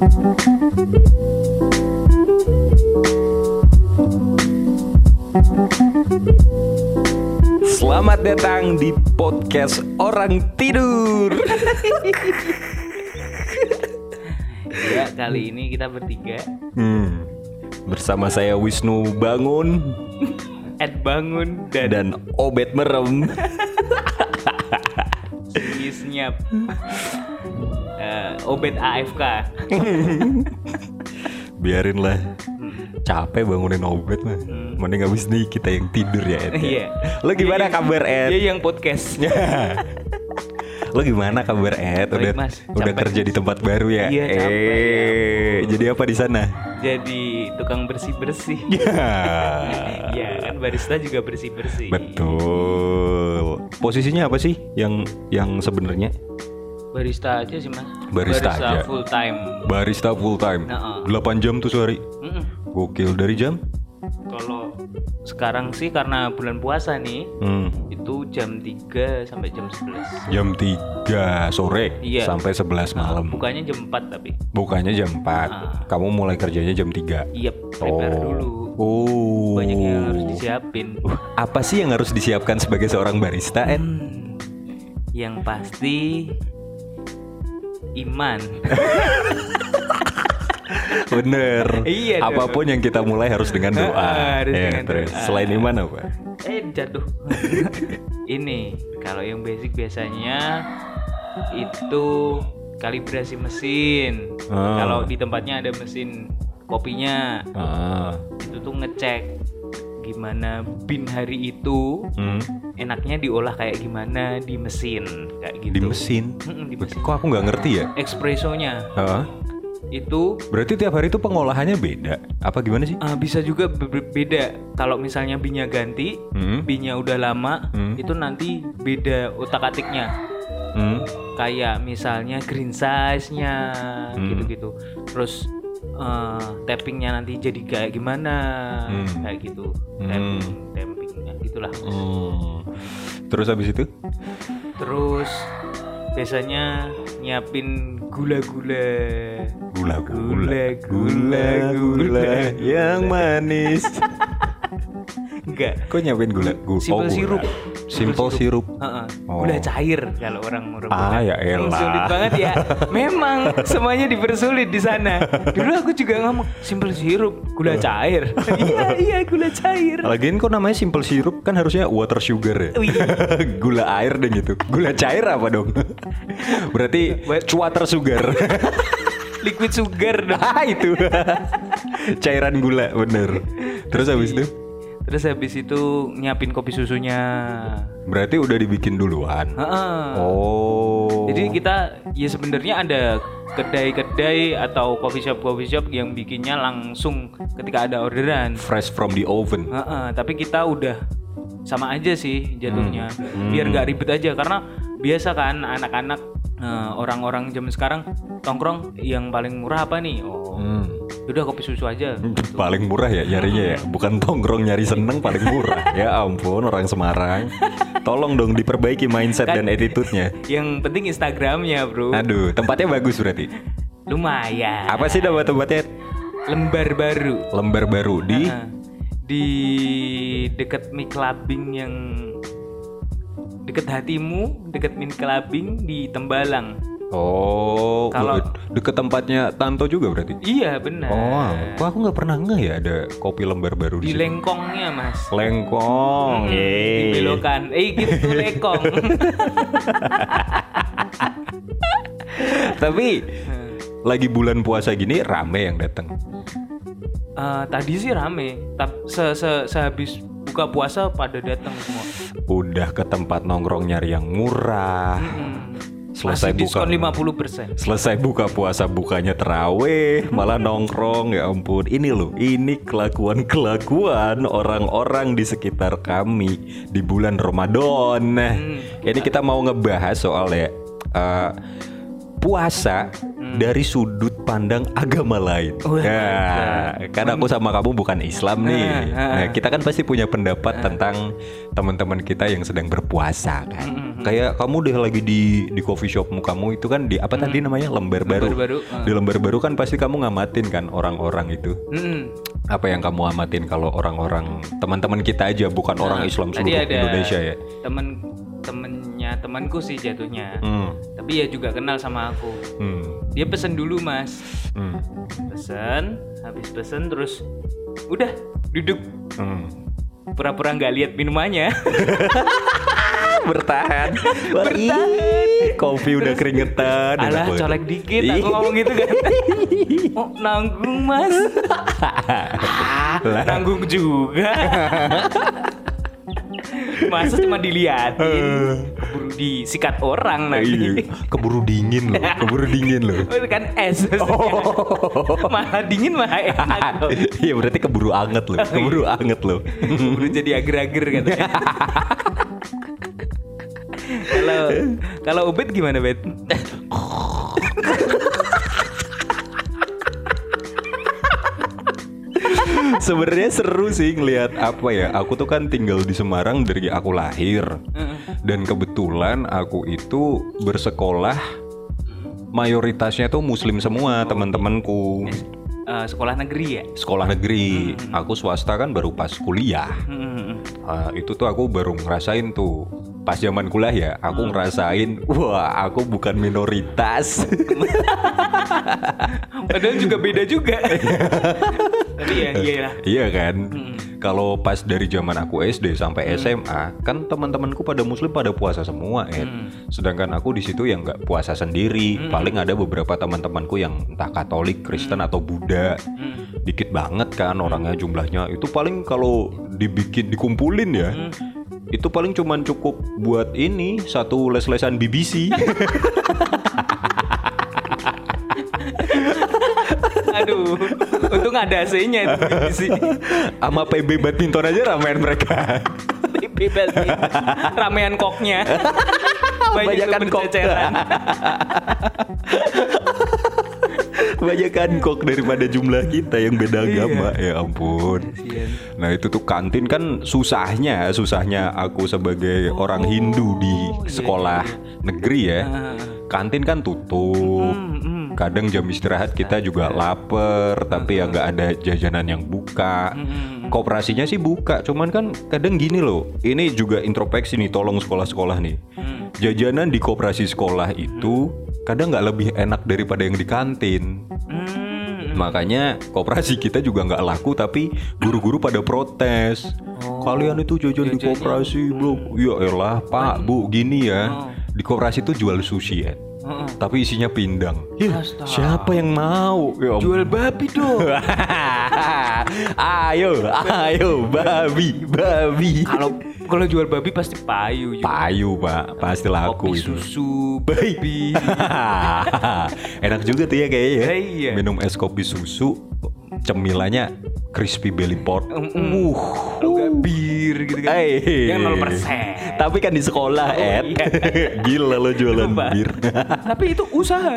Selamat datang di podcast Orang Tidur. Ya, kali ini kita bertiga Hmm. Bersama saya Wisnu Bangun Ed bangun dan, dan Obet Merem. Senyap Obet AFK Biarin lah. Capek bangunin Obet mah. Mending abis nih kita yang tidur ya Ed. ya. Iya Lo gimana Dia- kabar Ed? Dia yang podcast Lo gimana kabar Ed? Baik, Udah, Mas. udah kerja di tempat baru ya? Iya, capek, Eh, jadi apa di sana? Jadi tukang bersih-bersih Ya. Iya kan barista juga bersih-bersih Betul. Posisinya apa sih yang yang sebenarnya? Barista aja sih mas Barista aja. full time Barista full time. Nah, 8 jam tuh sehari. Mm-mm. Gokil dari jam? Kalau sekarang sih karena bulan puasa nih Hmm. Itu jam 3 sampai jam 11 Jam 3 sore Iya. sampai 11 malam. Bukannya jam 4 tapi Bukannya jam 4. Ah. Kamu mulai kerjanya jam 3. Iya prepare dulu Oh. Banyak yang harus disiapin Uh, Apa sih yang harus disiapkan sebagai seorang barista, Ed? Hmm, Yang pasti Iman Bener. Iya dong. Apa pun yang kita mulai harus dengan doa. Harus Ya, dengan terus. doa. Selain iman apa? Eh jatuh Ini Kalau yang basic biasanya Itu Kalibrasi mesin Ah. Kalau di tempatnya ada mesin Kopinya Ah. Itu tuh ngecek Gimana bin hari itu Hmm. Enaknya diolah kayak gimana di mesin Kayak gitu Di mesin. Di mesin. Kok aku nggak ngerti ya? Espressonya Hah? Itu Berarti tiap hari itu pengolahannya beda? Apa gimana sih? Ah, bisa juga be- be- beda. Kalau misalnya binnya ganti, Hmm. binnya udah lama, Hmm. itu nanti beda otak atiknya. Hmm. Kayak misalnya green size-nya Hmm. gitu-gitu. Terus eh, tappingnya nanti jadi kayak gimana, Hmm. kayak gitu. Hmm. Tapping, tappingnya gitulah. Hmm. Terus habis itu? Terus biasanya nyiapin gula-gula. Gula Gula, gula, gula. yang manis. Enggak. Kok nyiapin gula? Gu- Simple gula. sirup. Simple sirup. Heeh. Oh. Gula cair kalau orang orang Ah, ya elah. Sulit banget ya. Memang semuanya dipersulit di sana. Dulu aku juga ngomong simple sirup, gula cair. iya, iya gula cair. Lagian kok namanya simple sirup kan harusnya water sugar ya. Gula air deh gitu. Gula cair apa dong? Berarti water sugar. Liquid sugar dong. ah itu. Cairan gula bener. Terus habis itu? Terus habis itu nyiapin kopi susunya. Berarti udah dibikin duluan. Heeh. Oh. Jadi kita ya sebenarnya ada kedai-kedai atau coffee shop coffee shop yang bikinnya langsung ketika ada orderan. fresh from the oven. Heeh, tapi kita udah sama aja sih jatuhnya. Hmm. Biar nggak ribet aja karena biasa kan anak-anak eh, orang-orang zaman sekarang tongkrong yang paling murah apa nih? Oh, Hmm. Udah kopi susu aja. Paling murah ya nyarinya ya, bukan tongkrong nyari seneng paling murah. ya ampun orang Semarang. Tolong dong diperbaiki mindset Kan- dan attitude-nya. Yang penting Instagramnya bro. Aduh, tempatnya bagus berarti. Lumayan. Apa sih nama tempatnya? Lembar baru. Lembar baru di Heeh. di deket mie clubbing yang deket hatimu, deket mie clubbing di Tembalang. Oh, Kalau- deket tempatnya Tanto juga berarti. Iya benar. Oh, kok aku nggak pernah ngeh ya ada kopi lembar baru di, di sini. lengkongnya mas. Lengkong. Hmm, yeay. dibelokan. Eh gitu lengkong. Tapi lagi bulan puasa gini rame yang datang. Eh, tadi sih rame. Tapi se -se sehabis buka puasa pada datang semua. Udah ke tempat nongkrong nyari yang murah. Hmm. Selesai Masih buka. diskon 50%. Selesai buka puasa bukanya terawih, malah nongkrong ya ampun. Ini loh, ini kelakuan-kelakuan orang-orang di sekitar kami di bulan Ramadan. Nah, Hmm. ini kita mau ngebahas soal ya eh, puasa dari sudut pandang agama lain. Wah, Ya, kan aku sama kamu bukan Islam nih. Ah, ah. Nah, kita kan pasti punya pendapat tentang teman-teman kita yang sedang berpuasa kan. Mm-mm. Kayak kamu deh lagi di di coffee shopmu kamu itu kan di apa tadi namanya lembar baru. Lembar baru, ah. Di lembar baru kan pasti kamu ngamatin kan orang-orang itu. Mm-mm. Apa yang kamu amatin kalau orang-orang teman-teman kita aja bukan orang Islam Nah, seluruh ada Indonesia ya. Temen temennya temanku sih jatuhnya. Hmm. Tapi ya juga kenal sama aku. Hmm. Dia pesen dulu mas. Hmm. Pesen, habis pesen terus udah duduk Hmm. pura-pura nggak lihat minumannya. bertahan Bertahan. Ih, kopi udah keringetan Alah colek dikit aku ngomong gitu kan. oh nanggung mas. Ah, nanggung juga. Masa cuma diliatin, keburu disikat orang Iya, nanti. keburu dingin loh keburu dingin loh Oh, itu kan es. malah dingin malah enak. Iya berarti keburu anget loh keburu anget loh Keburu jadi ager-ager katanya. Kalau kalau Ubed gimana, Bet? sebenarnya seru sih ngelihat apa ya aku tuh kan tinggal di Semarang dari aku lahir. Dan kebetulan aku itu bersekolah mayoritasnya tuh muslim semua teman-temanku. Eh, sekolah negeri ya? sekolah negeri. Aku swasta kan baru pas kuliah. Hmm. Ah, itu tuh aku baru ngerasain tuh. Pas zaman kuliah ya aku ngerasain wah aku bukan minoritas. Padahal juga beda juga. Tapi ya iya lah. iya kan? Kalau pas dari zaman aku SD sampai SMA kan teman-temanku pada muslim pada puasa semua Ed. sedangkan aku di situ yang nggak puasa sendiri. Paling ada beberapa teman-temanku yang entah Katolik Kristen atau Buddha. Dikit banget kan orangnya jumlahnya. Itu paling kalau dibikin dikumpulin ya itu paling cuman cukup buat ini satu les-lesan BBC untung ada AC-nya itu di sini. sama PB badminton aja ramean mereka Bebas nih. Ramean koknya. Banyakan kok. berceceran. Banyakan kok daripada jumlah kita yang beda Iya. agama ya ampun. Nah itu tuh kantin kan susahnya Susahnya aku sebagai orang Hindu di iya, sekolah negeri ya Ah. Kantin kan tutup Hmm, hmm. Kadang jam istirahat kita juga lapar Tapi ya nggak ada jajanan yang buka. Kooperasinya sih buka Cuman kan kadang gini loh Ini juga introspeksi nih Tolong sekolah-sekolah nih Hmm. Jajanan di kooperasi sekolah itu Kadang nggak lebih enak daripada yang di kantin Hmm. Makanya kooperasi kita juga nggak laku tapi guru-guru pada protes. Kalian itu jajan di kooperasi, bro. Ya elah, Pak, Bu, gini ya. Oh. Di kooperasi itu jual sushi ya. Heeh. Tapi isinya pindang. Ya, siapa yang mau? Ya. Jual babi dong. ayo, ayo, babi, babi. Kalau kalau jual babi pasti payu. Ju. Payu, Pak. Pasti laku Kopi itu. susu, babi. Enak juga tuh ya kayaknya. ya. Iya. Minum es kopi susu, cemilannya crispy belly pork. Mm-mm. Uh. Kalau nggak bir gitu kan. Eh. Yang 0%. Tapi kan di sekolah, Oh, Ed. iya. Gila lo jualan Coba. bir. Tapi itu usaha.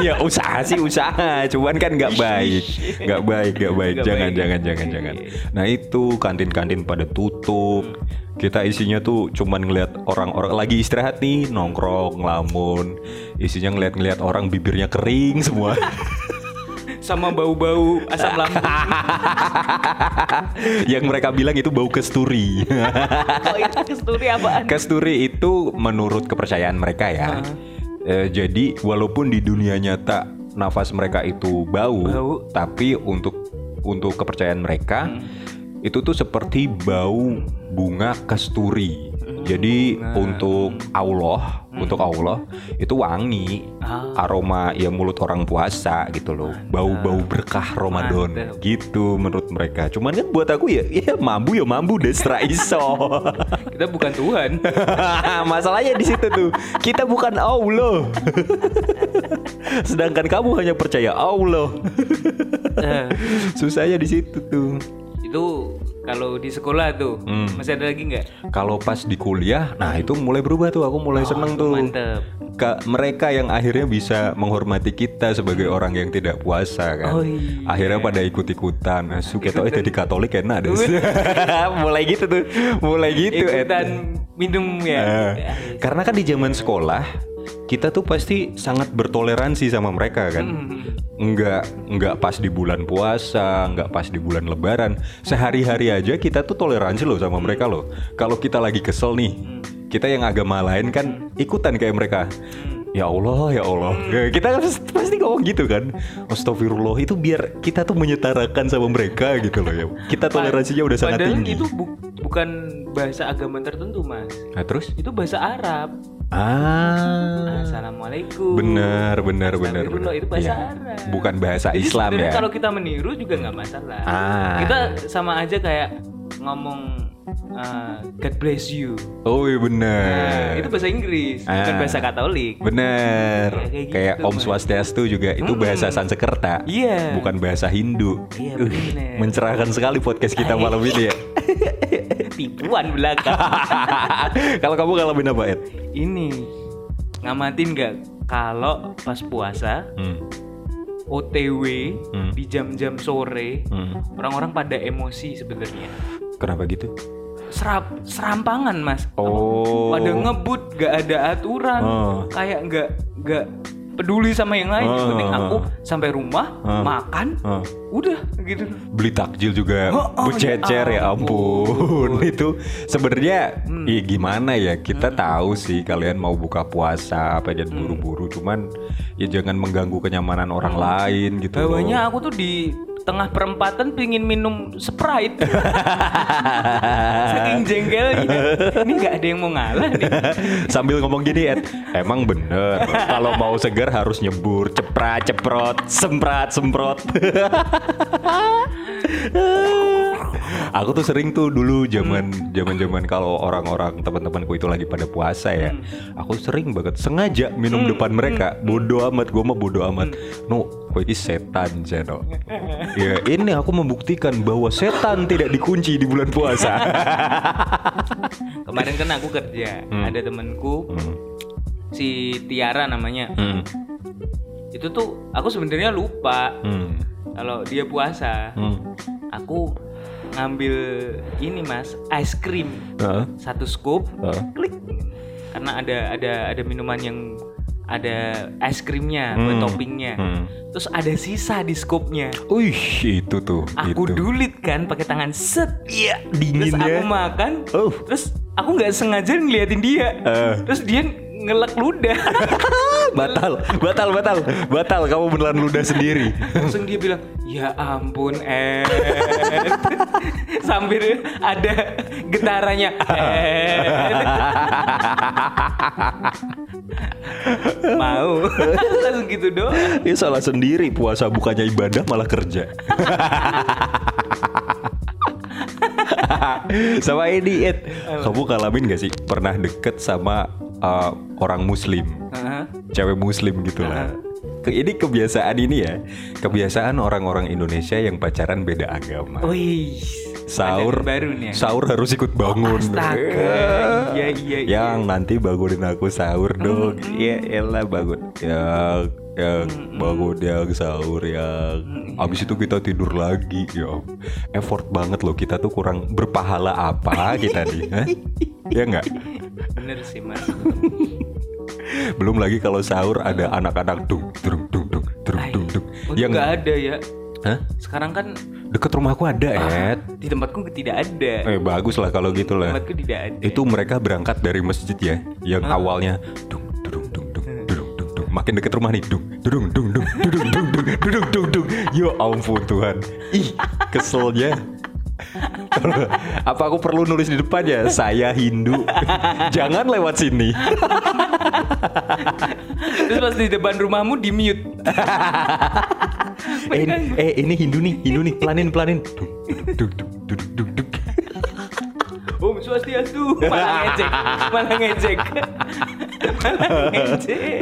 ya usaha sih usaha, cuman kan nggak baik, nggak baik, nggak baik. Jangan, baik. jangan, jangan, jangan. iya. Nah itu kantin-kantin pada tutup. Kita isinya tuh cuman ngeliat orang-orang lagi istirahat nih nongkrong, ngelamun. Isinya ngeliat-ngeliat orang bibirnya kering semua. Sama bau-bau asam lambung. Yang mereka bilang itu bau kesturi. oh itu kesturi apaan? Kesturi itu menurut kepercayaan mereka ya. Eh, jadi walaupun di dunia nyata nafas mereka itu bau, Bau. tapi untuk untuk kepercayaan mereka itu tuh seperti bau bunga kesturi. Jadi untuk Allah, untuk Allah itu wangi, Ah. aroma ya mulut orang puasa gitu loh, bau-bau berkah Ramadan Mantap. gitu menurut mereka. Cuman kan buat aku ya, ya mambu ya mambu destra iso. Kita bukan Tuhan. Masalahnya di situ tuh. Kita bukan Allah. Sedangkan kamu hanya percaya Allah. Eh, Susahnya di situ tuh. itu kalau di sekolah tuh Hmm. masih ada lagi nggak? Kalau pas di kuliah, nah itu mulai berubah tuh. Aku mulai seneng Oh, tuh. Mantep. ka- mereka yang akhirnya bisa menghormati kita sebagai orang yang tidak puasa kan. Oh, iya. Akhirnya pada ikut-ikutan. Nah, Suketo eh jadi Katolik enak deh. mulai gitu tuh. Mulai gitu ikutan minum ya Eh, karena kan di zaman sekolah kita tuh pasti sangat bertoleransi sama mereka kan. Enggak enggak pas di bulan puasa, enggak pas di bulan lebaran. Sehari-hari aja kita tuh toleransi loh sama mereka loh. Kalau kita lagi kesel nih, kita yang agama lain kan ikutan kayak mereka. Ya Allah, ya Allah. Ya, Kita kan pasti- ngomong gitu kan. Astagfirullah itu biar kita tuh menyetarakan sama mereka gitu loh ya. Kita toleransinya udah sangat Padahal tinggi. itu bu- bukan bahasa agama tertentu mas Nah, terus? itu bahasa Arab Ah. Assalamualaikum Benar, benar, benar, benar. itu bahasa Iya. Arab Bukan bahasa Jadi Islam ya. kalau kita meniru juga nggak masalah Ah. kita sama aja kayak ngomong uh, God bless you Oh iya Nah, benar. itu bahasa Inggris bukan Ah. bahasa Katolik Benar. Ya, kayak Kayak gitu, Om Mas. Swastiastu juga itu bahasa Sansekerta. Iya. Bukan bahasa Hindu. Iya, Uh, benar. mencerahkan sekali podcast kita malam ini ya. Tipuan belakang Kalau kamu ngalamin apa, Ed? ini ngamatin nggak kalau pas puasa Hmm. OTW Hmm. di jam-jam sore Hmm. orang-orang pada emosi sebenarnya Kenapa gitu? serap serampangan mas Oh. pada ngebut gak ada aturan Oh. kayak nggak nggak peduli sama yang lain yang Oh. penting aku sampai rumah makan udah gitu beli takjil juga Oh, oh, bececer ya ya ampun itu sebenarnya Hmm. ya gimana ya kita tahu sih kalian mau buka puasa pengen Hmm. buru-buru cuman ya jangan mengganggu kenyamanan orang lain gitu loh. bawahnya aku tuh di tengah perempatan pingin minum sprite. Saking jengkelnya. Ini nggak ada yang mau ngalah nih. Sambil ngomong gini Ed. Emang bener. Kalau mau segar harus nyebur ceprat ceprot semprat semprot aku tuh sering tuh dulu zaman zaman zaman kalau orang-orang teman-temanku itu lagi pada puasa ya aku sering banget sengaja minum depan mereka. Bodoh amat gue mah bodoh amat. No kok ini setan Jeno ya ini aku membuktikan bahwa setan tidak dikunci di bulan puasa. Kemarin kan aku kerja ada temenku Hmm. si Tiara namanya. Hmm. itu tuh aku sebenarnya lupa Hmm. kalau dia puasa. Hmm. aku ngambil ini mas ice cream Heeh. satu scoop Heeh. klik karena ada ada ada minuman yang ada es krimnya buat Hmm. toppingnya Hmm. terus ada sisa di scoopnya Wih, itu tuh. aku itu. dulit kan pakai tangan set Iya, terus dinginnya. aku makan Oh. terus aku nggak sengaja ngeliatin dia Eh. terus dia ngelek ludah batal, batal, batal, batal. Kamu beneran ludah sendiri. langsung dia bilang ya ampun eh sambil ada getarannya eh mau? Langsung gitu doang. Ini salah sendiri puasa bukannya ibadah malah kerja. sama ini Ed, kamu ngalamin gak sih? Pernah deket sama uh, orang muslim, Hah? cewek muslim gitu lah. Ke- Ini kebiasaan ini ya, kebiasaan orang-orang Indonesia yang pacaran beda agama. Wih, sahur baru nih. sahur harus ikut bangun. Astaga, iya iya iya. yang nanti bangunin aku sahur dong iya elah bangun yang yang bangun yang sahur yang abis itu kita tidur lagi ya effort banget loh kita tuh kurang berpahala apa kita nih ya nggak Bener sih mas. belum lagi kalau sahur ada anak-anak dung dung dung dung dung dung dung yang nggak ada ya. Hah? Sekarang kan deket rumahku ada Ed di tempatku tidak ada. eh bagus lah kalau gitu lah Tempatku tidak ada. itu mereka berangkat dari masjid ya yang awalnya dung dung dung dung dung dung dung makin deket rumah nih dung dung dung dung dung dung dung dung dung dung ya ampun Tuhan ih keselnya apa aku perlu nulis di depan ya? Saya Hindu. Jangan lewat sini. Terus pas di depan rumahmu di mute. eh, eh ini Hindu nih Hindu nih. Pelanin pelanin dung dung dung dung dung Om Swastiastu. Malah ngejek, malah ngejek, malah ngejek.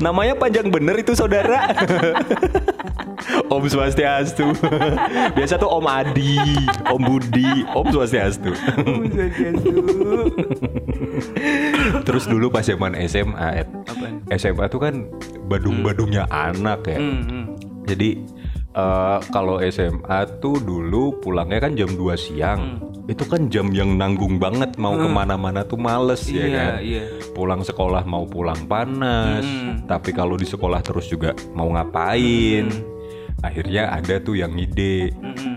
Namanya panjang bener itu saudara. Om Swastiastu. Biasa tuh Om Adi, Om Budi, Om Swastiastu. Terus dulu pas zaman SMA. Apaan? SMA tuh kan badung-badungnya anak ya. Hmm, hmm. Jadi eh, kalau SMA tuh dulu pulangnya kan jam 2 siang. Itu kan jam yang nanggung banget mau ke mana-mana tuh males ya Iya, kan. iya. Pulang sekolah mau pulang panas. Hmm. Tapi kalau di sekolah terus juga mau ngapain. Akhirnya ada tuh yang. Hmm, hmm.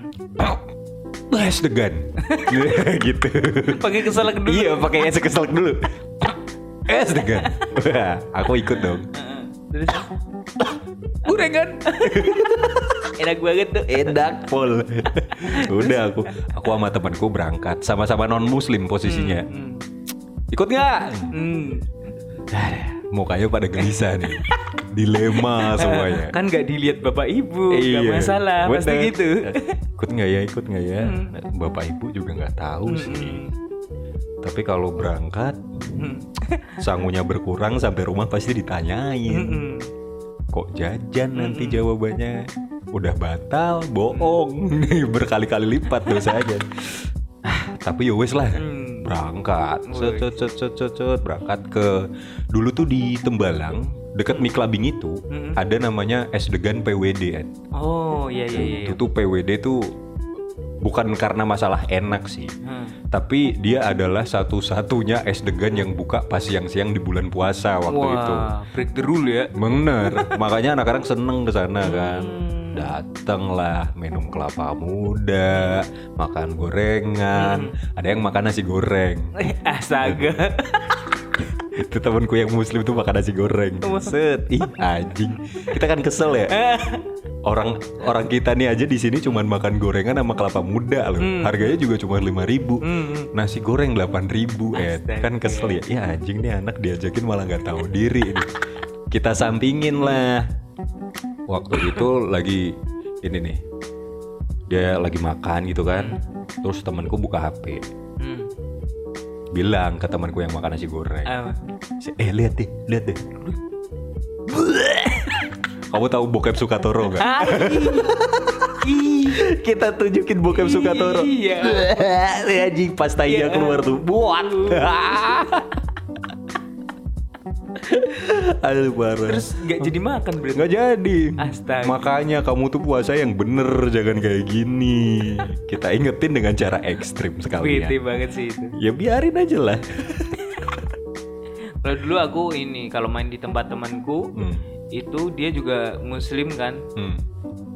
Es degan. gitu. Pakai keselak dulu. Iya, pakai es keselak dulu. Es degan. Wah, aku ikut dong. Heeh. Terus gorengan. Enak banget tuh. enak pol udah aku aku sama temanku berangkat sama-sama non muslim posisinya Hmm. ikut nggak Hmm. Mukanya pada gelisah nih dilema semuanya Kan nggak dilihat bapak ibu, nggak Iya, masalah, pasti bener. gitu. ikut nggak ya ikut nggak ya bapak ibu juga nggak tahu sih Hmm. tapi kalau berangkat Hmm. sangunya berkurang sampai rumah pasti ditanyain Hmm. kok jajan nanti jawabannya udah batal bohong berkali-kali lipat dosanya Ah, tapi ya wes lah Hmm. Berangkat set, set, set, set, set, berangkat ke dulu tuh di Tembalang deket Miklabing itu Hmm. ada namanya es degan PWD. Oh iya iya iya. itu tuh PWD tuh bukan karena masalah enak sih Hmm. tapi dia adalah satu-satunya es degan yang buka pas siang-siang di bulan puasa waktu itu Wah, break the rule ya. Bener, makanya anak-anak seneng ke sana kan. Hmm. Dateng lah, minum kelapa muda, makan gorengan, Hmm. ada yang makan nasi goreng. Eh, Astaga. Itu temanku yang muslim tuh makan nasi goreng. Set, ih anjing. Kita kan kesel ya. Orang orang kita nih aja di sini cuman makan gorengan sama kelapa muda loh. Harganya juga cuma 5000 ribu. Hmm. Nasi goreng 8000 ribu. Astaga. Kan kesel ya. Ya anjing nih anak diajakin malah nggak tahu diri. ini. Kita sampingin lah. Waktu itu lagi ini nih. Dia lagi makan gitu kan. Terus temanku buka HP. Hmm. Bilang ke temanku yang makan nasi goreng. Apa? Eh lihat deh, lihat deh. Kamu tahu bokep Sukatoro gak? Ah. Kita tunjukin bokep Sukatoro. Iya. Ya anjing pas tainya Iya. keluar tuh. Buat. Aduh parah. Terus nggak jadi makan berarti. nggak jadi. Astaga. Makanya kamu tuh puasa yang bener jangan kayak gini. Kita ingetin dengan cara ekstrim Wih, sekalian. banget sih itu. Ya biarin aja lah. Kalau dulu aku ini kalau main di tempat temanku Hmm. itu dia juga muslim kan. Hmm.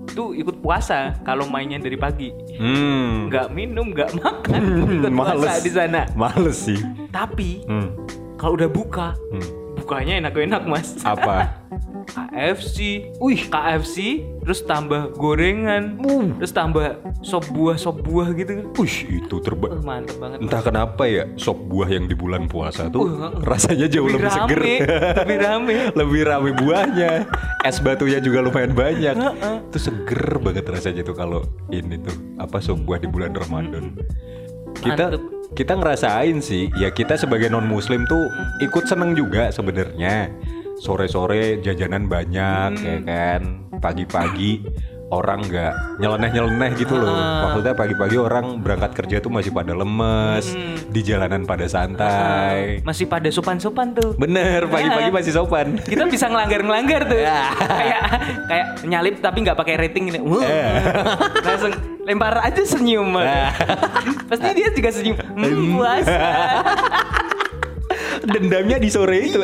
Itu ikut puasa kalau mainnya dari pagi. Hmm. Nggak minum, nggak makan. ikut puasa Males. di sana. Males sih. Tapi Hmm. kalau udah buka, Hmm. Bukanya enak-enak mas. Apa? KFC, wih KFC, terus tambah gorengan, terus tambah sop buah sop buah gitu. Wih, itu terbaik. Wah, mantep banget. Entah kenapa ya sop buah yang di bulan puasa tuh Uh, rasanya jauh lebih, rame, seger, lebih rame. lebih rame buahnya. Es batunya juga lumayan banyak. Heeh. Itu seger banget rasanya tuh kalau ini tuh apa sop buah di bulan Ramadan. Kita Mantep. Kita ngerasain sih, ya kita sebagai non muslim tuh ikut seneng juga sebenarnya. Sore-sore jajanan banyak ya kan. Pagi-pagi orang nggak nyeleneh-nyeleneh gitu loh. Maksudnya pagi-pagi orang berangkat kerja tuh masih pada lemes, di jalanan pada santai. Masih pada sopan-sopan tuh. Bener, pagi-pagi masih sopan. Kita bisa ngelanggar-ngelanggar tuh. kayak kayak nyalip tapi nggak pakai rating ini. Wuh. Langsung lempar aja senyum. Pasti dia juga senyum. Hmm, puasa. Dendamnya di sore itu.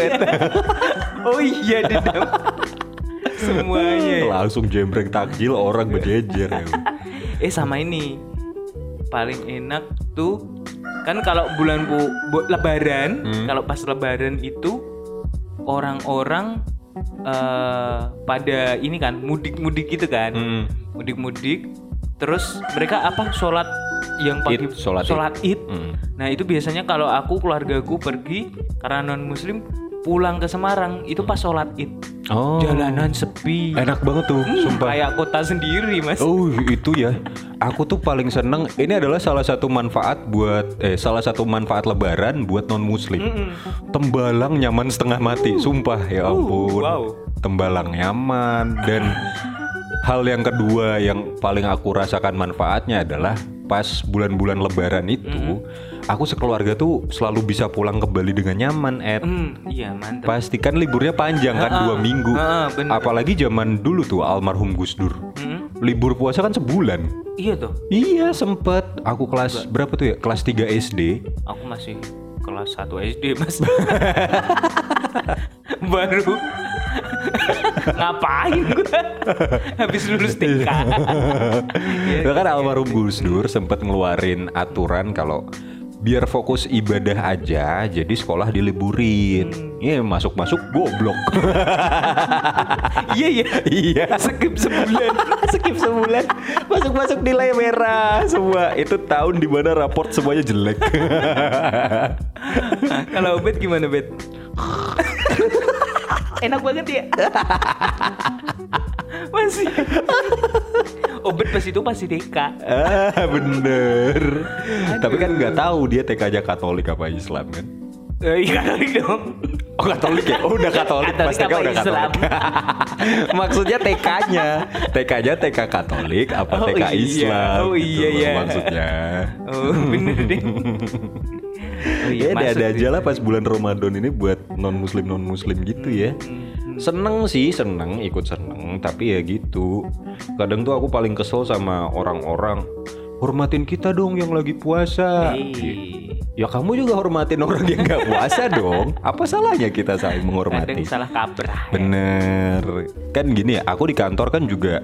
Oh iya dendam. Semuanya. ya. Langsung jembreng takjil orang berjejer ya. Eh sama ini paling enak tuh kan kalau bulan bu, bu- lebaran Hmm. kalau pas lebaran itu orang-orang eh, pada ini kan mudik-mudik gitu kan Hmm. mudik-mudik terus mereka apa sholat yang pagi sholat Id. id Hmm. nah itu biasanya kalau aku keluargaku pergi karena non muslim pulang ke Semarang itu pas sholat id. Oh. Jalanan sepi. Enak banget tuh, sumpah. Kayak kota sendiri mas. Oh itu ya, aku tuh paling seneng. Ini adalah salah satu manfaat buat eh salah satu manfaat Lebaran buat non Muslim. Tembalang nyaman setengah mati, sumpah ya ampun. wow. Tembalang nyaman dan hal yang kedua yang paling aku rasakan manfaatnya adalah pas bulan-bulan Lebaran itu, aku sekeluarga tuh selalu bisa pulang kembali dengan nyaman. Ed. Hmm, iya mantep. Pastikan liburnya panjang kan dua minggu. ah, bener. Apalagi zaman dulu tuh almarhum Gus Dur. Hmm, Libur puasa kan sebulan. iya tuh. Iya sempet Aku kelas berapa tuh ya? Kelas 3 SD Aku masih kelas 1 SD mas. Baru ngapain gua habis lulus TK. Iya, Itu kan almarhum Gus Dur sempet ngeluarin aturan kalau biar fokus ibadah aja jadi sekolah diliburin Iya masuk-masuk goblok Iya iya. Iya Skip sebulan. Skip sebulan Masuk-masuk nilai merah Semua Itu tahun di mana raport semuanya jelek Kalau Bet gimana Bet? Enak banget ya. Masih. Obet pas itu pasti TK. ah, Bener Tapi kan nggak tahu dia TK-nya Katolik apa Islam kan Eh, iya kali dong. Oh Katolik ya? Oh udah Katolik, Katolik pas TK udah Islam? Katolik Maksudnya TK-nya TK-nya TK Katolik apa Oh, TK iya. Islam Oh, gitu iya, loh iya. Maksudnya Oh bener deh. Oh, Ya ada, ada aja lah pas bulan Ramadan ini buat non muslim non muslim gitu ya Hmm, Seneng sih seneng ikut seneng Tapi ya gitu Kadang tuh aku paling kesel sama orang-orang Hormatin kita dong yang lagi puasa Eh, Ya kamu juga hormatin orang yang gak puasa dong Apa salahnya kita saling menghormati kadang salah kaprah. ya. Bener Kan gini ya, aku di kantor kan juga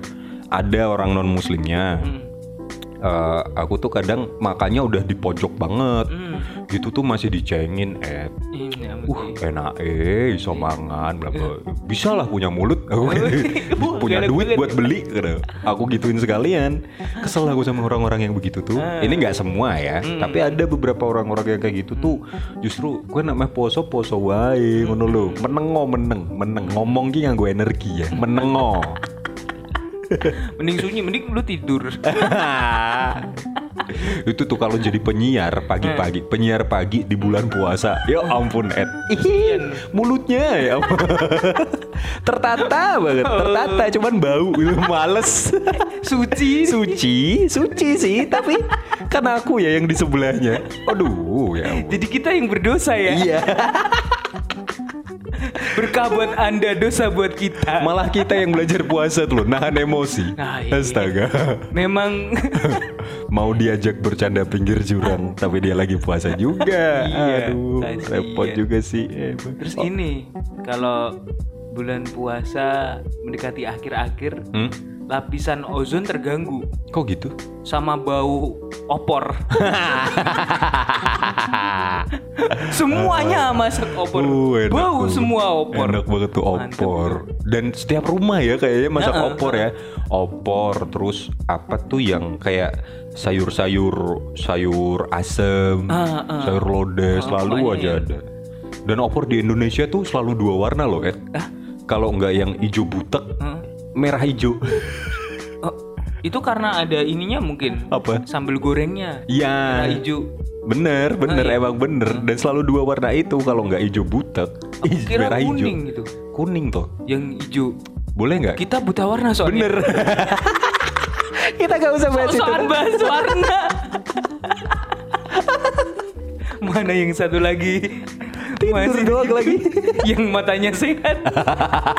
ada orang non muslimnya Hmm. Eh, Aku tuh kadang makannya udah di pojok banget Hmm. Gitu tuh masih dicengin eh Uh enak eh iso mangan bla bla. Bisa lah punya mulut. Aku Punya duit buat beli gitu. Aku gituin sekalian. Kesel aku sama orang-orang yang begitu tuh. Ah. Ini nggak semua ya. Tapi ada beberapa orang-orang yang kayak gitu tuh. Justru gue namanya poso poso wae ngono lho. Menengo meneng Meneng. Ngomong ki nganggo energi ya. Menengo Mending sunyi, mending lu tidur. itu tuh kalau jadi penyiar pagi-pagi penyiar pagi di bulan puasa ya ampun Ed Ih, mulutnya ya ampun. tertata banget tertata cuman bau itu males Suci. suci suci sih tapi kan aku ya yang di sebelahnya aduh ya ampun. Jadi kita yang berdosa ya. iya Berkah buat anda, dosa buat kita. malah kita yang belajar puasa tuh nahan emosi Nah, iya. astaga Memang mau diajak bercanda pinggir jurang tapi dia lagi puasa juga Iya, aduh kasihan. repot juga sih terus ini kalau bulan puasa mendekati akhir-akhir Hmm? Lapisan ozon terganggu Kok gitu? sama bau opor. Semuanya masak opor. Uh, enak bau tuh. semua opor. Enak banget tuh Mantep. opor. Dan setiap rumah ya kayaknya masak Heeh, opor ya. Opor terus apa tuh yang kayak sayur-sayur sayur asem, Ah, ah. sayur lodeh selalu pokoknya aja ya. ada. Dan opor di Indonesia tuh selalu dua warna loh, Ed. Kalau nggak yang hijau butek, Hah? Merah hijau. Oh, itu karena ada ininya mungkin. apa? Sambal gorengnya. Ya, Merah hijau. bener, bener Ah, iya. emang bener. Dan selalu dua warna itu kalau nggak hijau butek, Kira merah hijau. kuning gitu. Kuning tuh, Yang hijau. boleh nggak? Kita buta warna soalnya. Bener. Kita gak usah bahas itu. Soal bahas warna. Mana yang satu lagi? Tidur doang lagi. yang matanya sehat.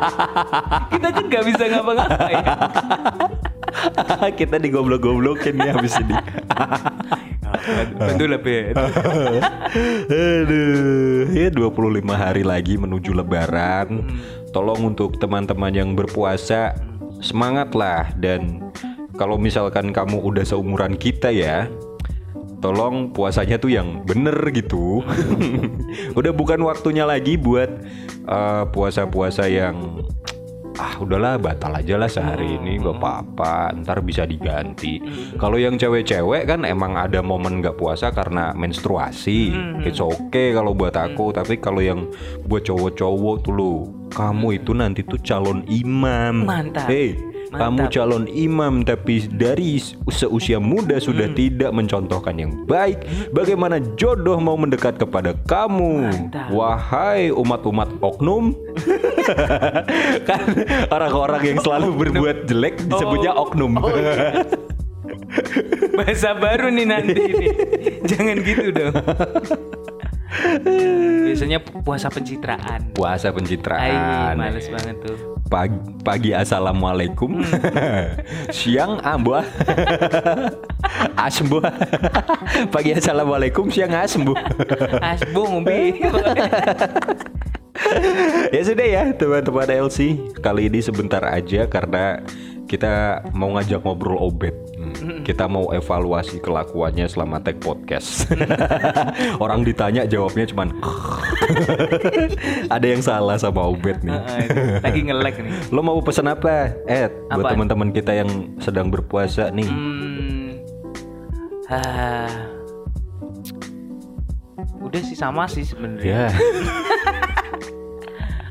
Kita kan nggak bisa ngapa-ngapain. Kita digoblok-goblokin nih habis ini. Lah, Bet. Aduh, ya 25 hari lagi menuju lebaran. Tolong untuk teman-teman yang berpuasa semangat lah dan kalau misalkan kamu udah seumuran kita ya, tolong puasanya tuh yang bener gitu. udah bukan waktunya lagi buat eh, puasa-puasa yang ah udahlah batal aja lah sehari ini nggak apa-apa ntar bisa diganti. Kalau yang cewek-cewek kan emang ada momen nggak puasa karena menstruasi. It's okay kalau buat aku tapi kalau yang buat cowok-cowok tuh lo kamu itu nanti tuh calon imam. Mantap. Hey, kamu calon imam tapi dari seusia muda sudah tidak mencontohkan yang baik. Bagaimana jodoh mau mendekat kepada kamu? Mantap. Wahai umat-umat oknum. kan orang-orang yang selalu berbuat jelek disebutnya oknum. Bahasa baru nih nanti ini. Jangan gitu dong. Biasanya pu- puasa pencitraan. Puasa Ay, pencitraan. males banget tuh. Pagi, pagi assalamualaikum. Siang ambah. Asmbuh. pagi assalamualaikum, siang asmbuh. Asbu ngumpi. ya sudah ya teman-teman LC kali ini sebentar aja karena kita mau ngajak ngobrol obet kita mau evaluasi kelakuannya selama tag podcast orang ditanya jawabnya cuman ada yang salah sama obet nih Lagi ngelek nih. lo mau pesan apa Ed buat teman-teman kita yang sedang berpuasa nih Hmm. Ah. Udah sih sama sih sebenarnya. ya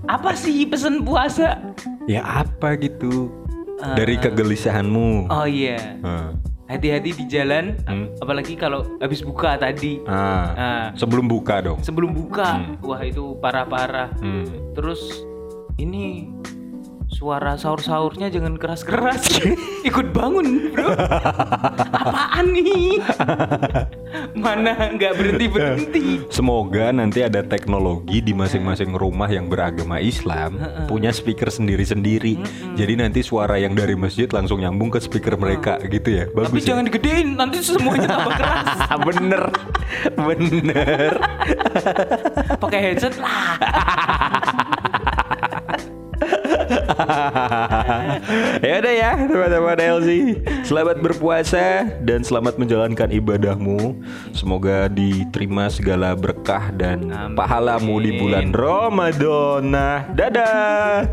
Apa sih pesen puasa? ya apa gitu dari kegelisahanmu Oh iya. Hmm. Hati-hati di jalan, Hmm. apalagi kalau habis buka tadi. Ah, Ah. sebelum buka dong Sebelum buka, wah itu parah-parah. Hmm. Terus ini suara sahur-sahurnya jangan keras-keras. Ikut bangun, Bro. Apaan nih? Mana nggak berhenti-berhenti. Semoga nanti ada teknologi di masing-masing rumah yang beragama Islam punya speaker sendiri-sendiri. Jadi nanti suara yang dari masjid langsung nyambung ke speaker mereka gitu ya. Tapi Bagus ya. jangan digedein, nanti semuanya tambah keras. bener, bener. Pakai headset lah. ya udah ya teman-teman LZ Selamat berpuasa dan selamat menjalankan ibadahmu. Semoga diterima segala berkah dan Amin. pahalamu di bulan Ramadan. Dadah